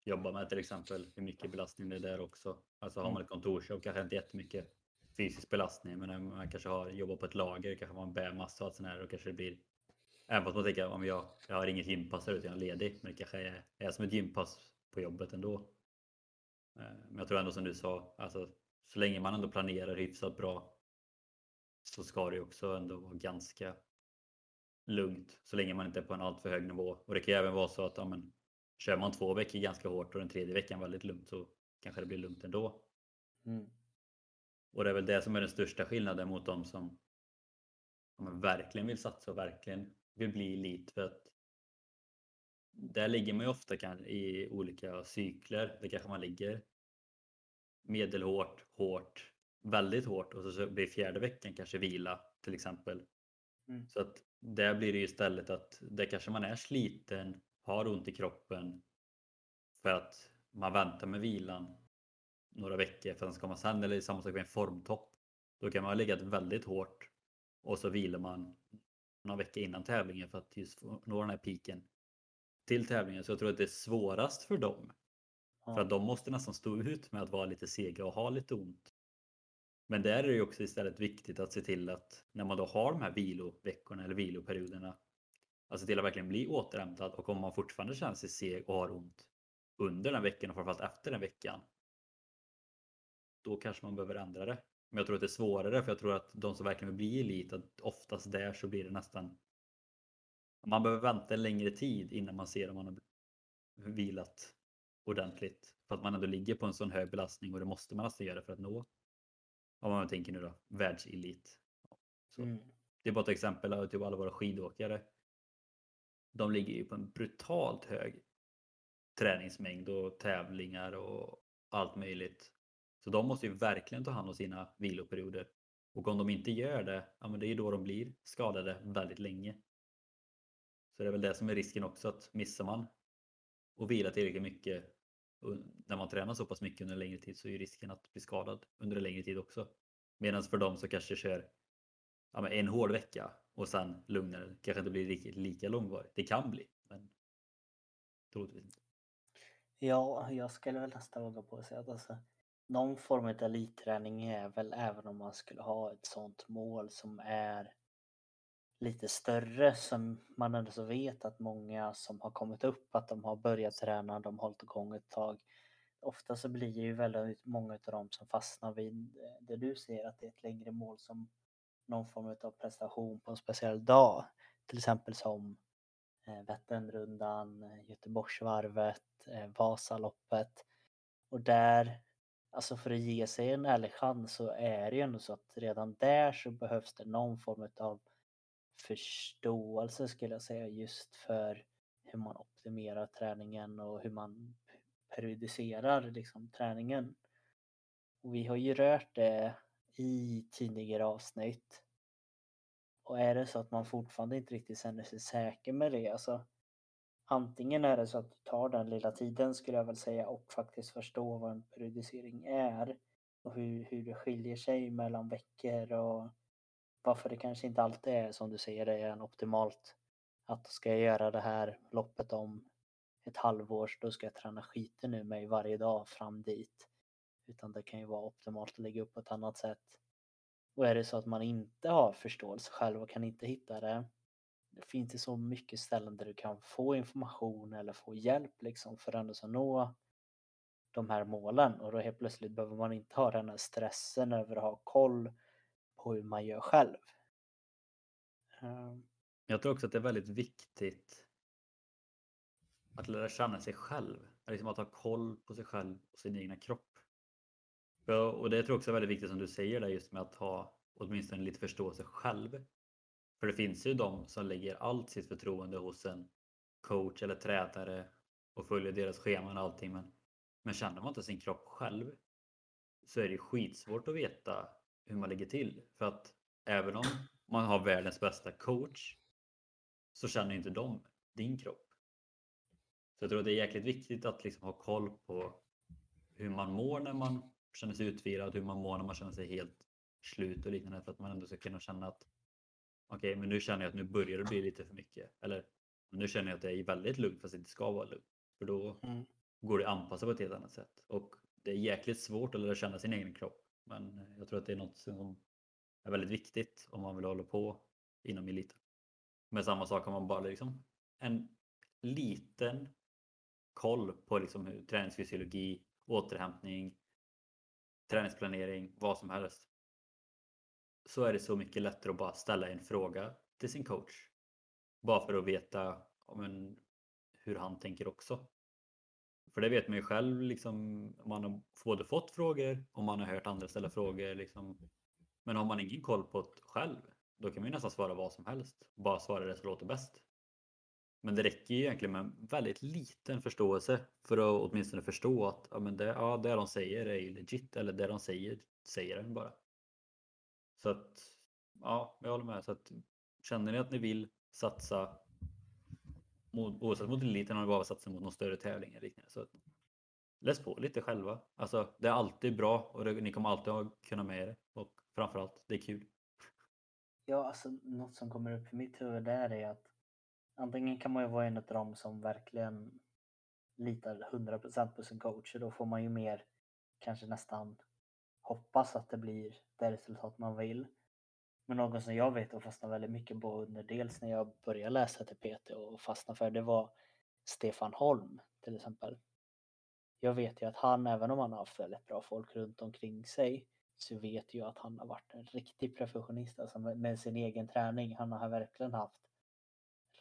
jobbar med till exempel. Hur mycket belastning det är där också. Alltså har man ett kontorsjobb kanske inte jättemycket fysisk belastning. Men när man kanske har jobbat på ett lager, kanske man bär massa och sånt här, då kanske det blir Även fast man tänker om jag, jag har inget gympass utan jag är ledig. Men det kanske är, är som ett gympass på jobbet ändå. Eh, men jag tror ändå som du sa, alltså, så länge man ändå planerar hyfsat bra så ska det också ändå vara ganska lugnt så länge man inte är på en alltför hög nivå. Och det kan även vara så att ja, men, kör man två veckor ganska hårt och den tredje veckan väldigt lugnt så kanske det blir lugnt ändå. Mm. Och det är väl det som är den största skillnaden mot de som ja, verkligen vill satsa och verkligen vill bli elit. För att där ligger man ju ofta kan, i olika cykler. Det kanske man ligger medelhårt, hårt, väldigt hårt och så blir fjärde veckan kanske vila till exempel. Mm. Så att där blir det ju istället att där kanske man är sliten, har ont i kroppen för att man väntar med vilan några veckor för att ska man sen, eller samma sak med en formtopp. Då kan man ha legat väldigt hårt och så vilar man några veckor innan tävlingen för att just nå den här piken till tävlingen. Så jag tror att det är svårast för dem. Ja. För att de måste nästan stå ut med att vara lite sega och ha lite ont. Men där är det ju också istället viktigt att se till att när man då har de här viloveckorna eller viloperioderna att se till att verkligen bli återhämtad och om man fortfarande känner sig seg och har ont under den veckan och framförallt efter den veckan då kanske man behöver ändra det. Men jag tror att det är svårare för jag tror att de som verkligen vill bli elit, att oftast där så blir det nästan man behöver vänta en längre tid innan man ser om man har vilat ordentligt. För att man ändå ligger på en sån hög belastning och det måste man nästan göra för att nå, om man tänker nu då, världselit. Mm. Det är bara ett exempel av typ alla våra skidåkare. De ligger ju på en brutalt hög träningsmängd och tävlingar och allt möjligt. Så de måste ju verkligen ta hand om sina viloperioder. Och om de inte gör det, ja men det är ju då de blir skadade väldigt länge. Så det är väl det som är risken också att missar man och vila tillräckligt mycket när man tränar så pass mycket under en längre tid så är risken att bli skadad under en längre tid också. Medan för dem som kanske kör ja, en hård vecka och sen lugnare, kanske inte blir riktigt lika långvarigt. Det kan bli, men troligtvis inte. Ja, jag skulle väl nästan våga på att säga att alltså, någon form av elitträning är väl även om man skulle ha ett sånt mål som är lite större som man ändå så vet att många som har kommit upp att de har börjat träna, de har hållit igång ett tag. Ofta så blir det ju väldigt många av dem som fastnar vid eh, det du ser att det är ett längre mål som någon form av prestation på en speciell dag. Till exempel som eh, Vätternrundan, eh, Göteborgsvarvet, Vasaloppet. Och där Alltså för att ge sig en ärlig chans så är det ju ändå så att redan där så behövs det någon form av förståelse skulle jag säga just för hur man optimerar träningen och hur man periodiserar liksom träningen. Och vi har ju rört det i tidigare avsnitt. Och är det så att man fortfarande inte riktigt känner sig säker med det, alltså Antingen är det så att du tar den lilla tiden skulle jag väl säga och faktiskt förstå vad en periodisering är och hur, hur det skiljer sig mellan veckor och varför det kanske inte alltid är som du säger, det är en optimalt att ska jag göra det här loppet om ett halvår då ska jag träna skiten nu mig varje dag fram dit. Utan det kan ju vara optimalt att lägga upp på ett annat sätt. Och är det så att man inte har förståelse själv och kan inte hitta det det finns det så mycket ställen där du kan få information eller få hjälp liksom för att nå de här målen och då helt plötsligt behöver man inte ha den här stressen över att ha koll på hur man gör själv. Ehm. Jag tror också att det är väldigt viktigt att lära känna sig själv. Liksom att ha koll på sig själv och sin egna kropp. Och det tror jag också är väldigt viktigt som du säger där just med att ha åtminstone lite förståelse själv. För det finns ju de som lägger allt sitt förtroende hos en coach eller tränare och följer deras scheman och allting. Men, men känner man inte sin kropp själv så är det skitsvårt att veta hur man ligger till. För att även om man har världens bästa coach så känner inte de din kropp. Så jag tror att det är jäkligt viktigt att liksom ha koll på hur man mår när man känner sig utvilad, hur man mår när man känner sig helt slut och liknande för att man ändå ska kunna känna att okej, men nu känner jag att nu börjar det bli lite för mycket. Eller nu känner jag att det är väldigt lugnt fast det inte ska vara lugnt. För då mm. går det att anpassa på ett helt annat sätt. Och det är jäkligt svårt att lära känna sin egen kropp. Men jag tror att det är något som är väldigt viktigt om man vill hålla på inom eliten. Men samma sak om man bara liksom en liten koll på liksom hur träningsfysiologi, återhämtning, träningsplanering, vad som helst. Så är det så mycket lättare att bara ställa en fråga till sin coach. Bara för att veta men, hur han tänker också. För det vet man ju själv, liksom, man har både fått frågor och man har hört andra ställa frågor. Liksom. Men har man ingen koll på det själv, då kan man ju nästan svara vad som helst. Bara svara det som låter bäst. Men det räcker ju egentligen med en väldigt liten förståelse för att åtminstone förstå att ja, men det, ja, det de säger är ju legit eller det de säger, säger den bara. Så att, ja, jag håller med. Så att, känner ni att ni vill satsa mot, oavsett mot eliten eller bara satsa mot någon större tävling eller liknande. Så att, läs på lite själva. Alltså, det är alltid bra och det, ni kommer alltid att kunna med det. Och framförallt, det är kul. Ja, alltså något som kommer upp i mitt huvud där är att antingen kan man ju vara en av dem som verkligen litar 100% på sin coach och då får man ju mer kanske nästan hoppas att det blir det resultat man vill. Men någon som jag vet och fastnade väldigt mycket på under dels när jag började läsa till PT och fastna för det var Stefan Holm till exempel. Jag vet ju att han, även om han har haft väldigt bra folk runt omkring sig, så vet jag att han har varit en riktig professionist alltså med sin egen träning. Han har verkligen haft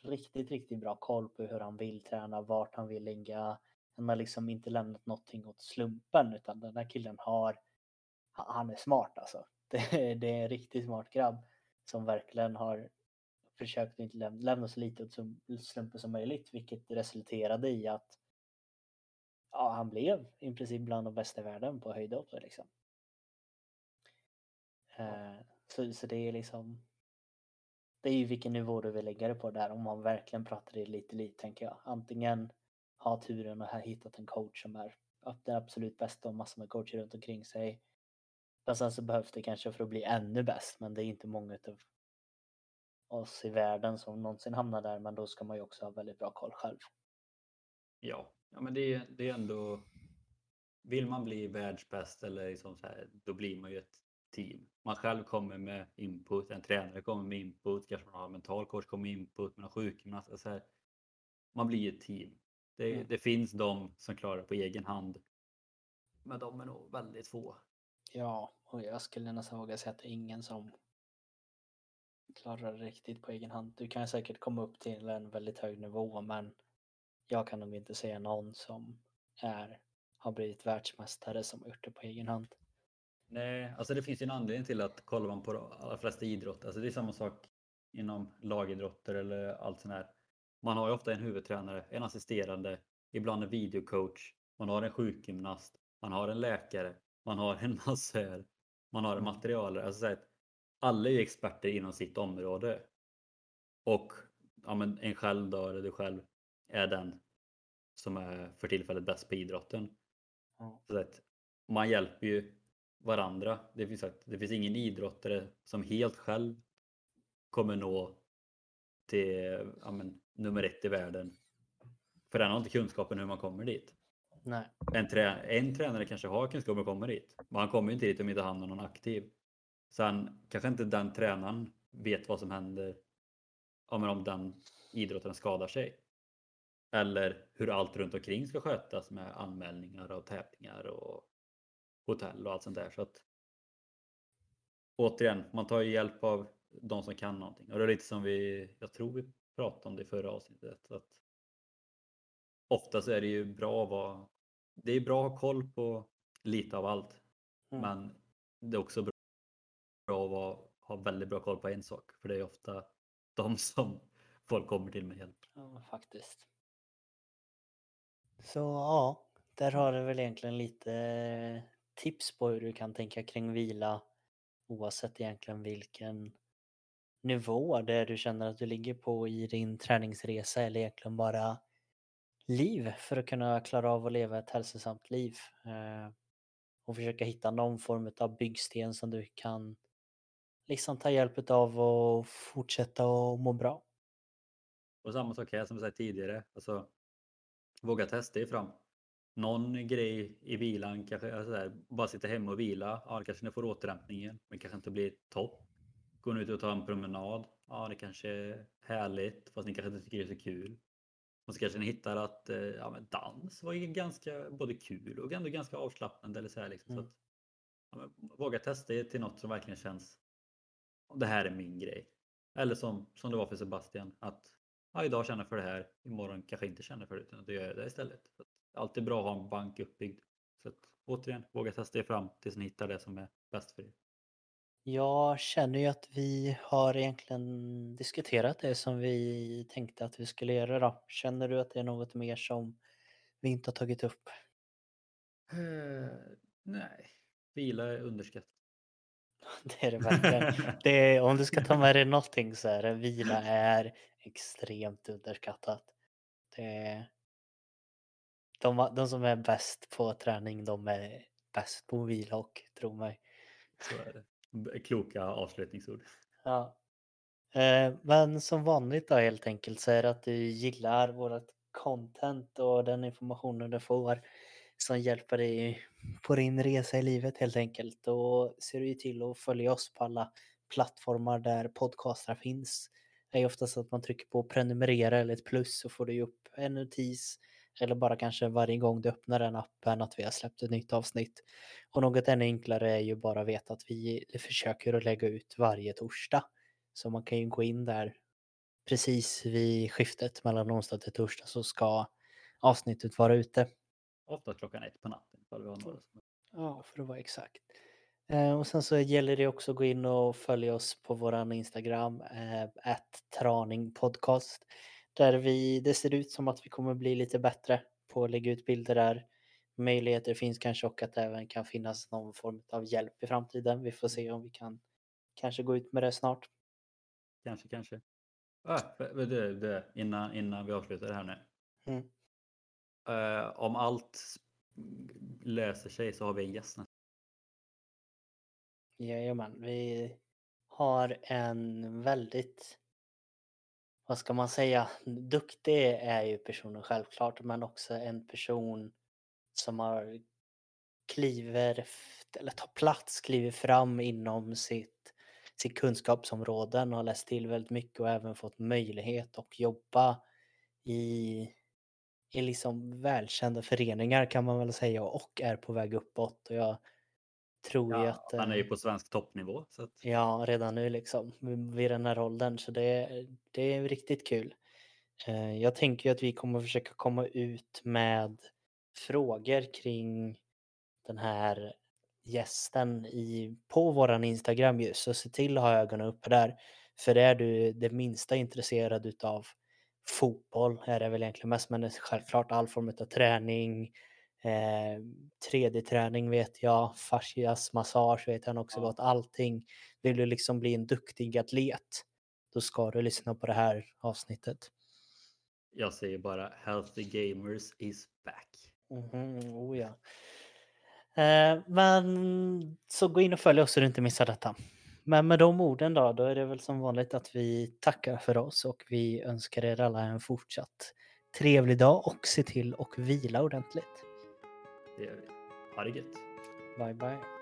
riktigt, riktigt bra koll på hur han vill träna, vart han vill ligga. Han har liksom inte lämnat någonting åt slumpen utan den här killen har, han är smart alltså. Det, det är en riktigt smart grabb som verkligen har försökt att inte lämna, lämna så lite åt slumpen som möjligt vilket resulterade i att ja, han blev i princip bland de bästa i världen på höjdhopp. Liksom. Eh, så, så det är liksom det är ju vilken nivå du vill lägga det på där om man verkligen pratar elit elit tänker jag. Antingen ha turen och ha hittat en coach som är den absolut bästa och massor med coacher runt omkring sig. Men sen så behövs det kanske för att bli ännu bäst men det är inte många av oss i världen som någonsin hamnar där men då ska man ju också ha väldigt bra koll själv. Ja, ja men det är, det är ändå vill man bli världsbäst eller liksom så här, då blir man ju ett team. Man själv kommer med input, en tränare kommer med input, kanske man har en mental coach kommer med input, man har sjukgymnast. Alltså man blir ett team. Det, mm. det, finns de som klarar det på egen hand. Men de är nog väldigt få. Ja, och jag skulle nästan våga säga att det är ingen som klarar det riktigt på egen hand. Du kan säkert komma upp till en väldigt hög nivå men jag kan nog inte säga någon som är, har blivit världsmästare som har gjort det på egen hand. Nej, alltså det finns ju en anledning till att kollar man på de allra flesta idrotter, alltså det är samma sak inom lagidrotter eller allt sånt här. Man har ju ofta en huvudtränare, en assisterande, ibland en videocoach, man har en sjukgymnast, man har en läkare, man har en massör, man har en mm. materialare. Alltså så här, alla är experter inom sitt område. Och ja, men en själv då, eller du själv, är den som är för tillfället bäst på idrotten. Så att man hjälper ju varandra. Det finns, det finns ingen idrottare som helt själv kommer nå till ja, men, nummer ett i världen. För den har inte kunskapen hur man kommer dit. Nej. En, trä, en tränare kanske har kunskap om att komma dit. Men han kommer inte dit om inte han har någon aktiv. Sen kanske inte den tränaren vet vad som händer om, om den idrotten skadar sig. Eller hur allt runt omkring ska skötas med anmälningar och tävlingar och hotell och allt sånt där. Så att, återigen, man tar ju hjälp av de som kan någonting. Och det är lite som vi, jag tror vi pratade om det i förra avsnittet. Att ofta så är det ju bra att vara, det är bra att ha koll på lite av allt. Mm. Men det är också bra att vara, ha väldigt bra koll på en sak. För det är ofta de som folk kommer till med hjälp. Ja, faktiskt. Så ja, där har du väl egentligen lite tips på hur du kan tänka kring vila oavsett egentligen vilken nivå där du känner att du ligger på i din träningsresa eller egentligen bara liv för att kunna klara av att leva ett hälsosamt liv. Eh, och försöka hitta någon form av byggsten som du kan liksom ta hjälp av och fortsätta att må bra. Och samma sak här som jag sagt tidigare. Alltså, våga testa er fram. Någon grej i vilan, kanske alltså där, bara sitta hemma och vila. Ja, det kanske ni får återhämtningen, men kanske inte blir topp. Gå ut och ta en promenad. Ja, det kanske är härligt, fast ni kanske inte tycker det är så kul. Och så kanske ni hittar att eh, ja, dans var ganska både kul och ändå ganska avslappnande. Eller så här, liksom. Mm. så att, ja, våga testa er till något som verkligen känns. Det här är min grej. Eller som, som det var för Sebastian. Att ja, idag känner jag för det här. Imorgon kanske inte känner för det. Utan då gör jag det istället. Så att, alltid bra att ha en bank uppbyggd. Så att, återigen, våga testa er fram tills ni hittar det som är bäst för er. Jag känner ju att vi har egentligen diskuterat det som vi tänkte att vi skulle göra då. Känner du att det är något mer som vi inte har tagit upp? Eh, nej, vila är underskattat. Det är det verkligen. Det är, om du ska ta med dig någonting så är det vila är extremt underskattat. Det de, de som är bäst på träning, de är bäst på vila och tro mig. Så är det. Kloka avslutningsord. Ja. Eh, Men som vanligt då helt enkelt så är det att du gillar vårt content och den informationen du får som hjälper dig på din resa i livet helt enkelt. Och ser du ju till att följa oss på alla plattformar där podcastar finns. Det är oftast att man trycker på prenumerera eller ett plus så får du upp en notis eller bara kanske varje gång du öppnar den appen att vi har släppt ett nytt avsnitt. Och något ännu enklare är ju bara att veta att vi försöker att lägga ut varje torsdag. Så man kan ju gå in där precis vid skiftet mellan onsdag till torsdag så ska avsnittet vara ute. Ofta klockan ett på natten. Ifall vi har några som... Ja, för att vara exakt. Eh, och sen så gäller det också att gå in och följa oss på våran Instagram, eh, traningpodcast. Där vi, det ser ut som att vi kommer bli lite bättre på att lägga ut bilder där. Möjligheter finns kanske och att det även kan finnas någon form av hjälp i framtiden. Vi får se om vi kan kanske gå ut med det snart. Kanske, kanske. Ah, det, det, innan, innan vi avslutar det här nu. Mm. Eh, om allt löser sig så har vi en gäst nästa. Jajamän, vi har en väldigt, vad ska man säga, duktig är ju personen självklart, men också en person som har kliver, eller tar plats, kliver fram inom sitt, sitt kunskapsområden och har läst till väldigt mycket och även fått möjlighet att jobba i, i liksom välkända föreningar kan man väl säga och är på väg uppåt. Och jag tror ju Ja, att... han är ju eh, på svensk toppnivå. Så att, Ja, redan nu liksom vid vid den här åldern så det, det är riktigt kul. Eh, Jag tänker ju att vi kommer försöka komma ut med frågor kring den här gästen i, på våran Instagram just så se till att ha ögonen uppe där. För är du det minsta intresserad utav fotboll är det väl egentligen mest men självklart all form av träning, eh, 3D-träning vet jag, fascias massage vet han också Ja. gott, allting. Vill du liksom bli en duktig atlet då ska du lyssna på det här avsnittet. jag säger bara Healthy Gamers is back. Mhm, oh ja. Eh, men så gå in och följ oss så du inte missar detta. Men med de orden då, då är det väl som vanligt att vi tackar för oss och vi önskar er alla en fortsatt trevlig dag och se till och vila ordentligt. Det gör vi. Ha det gött. Bye bye.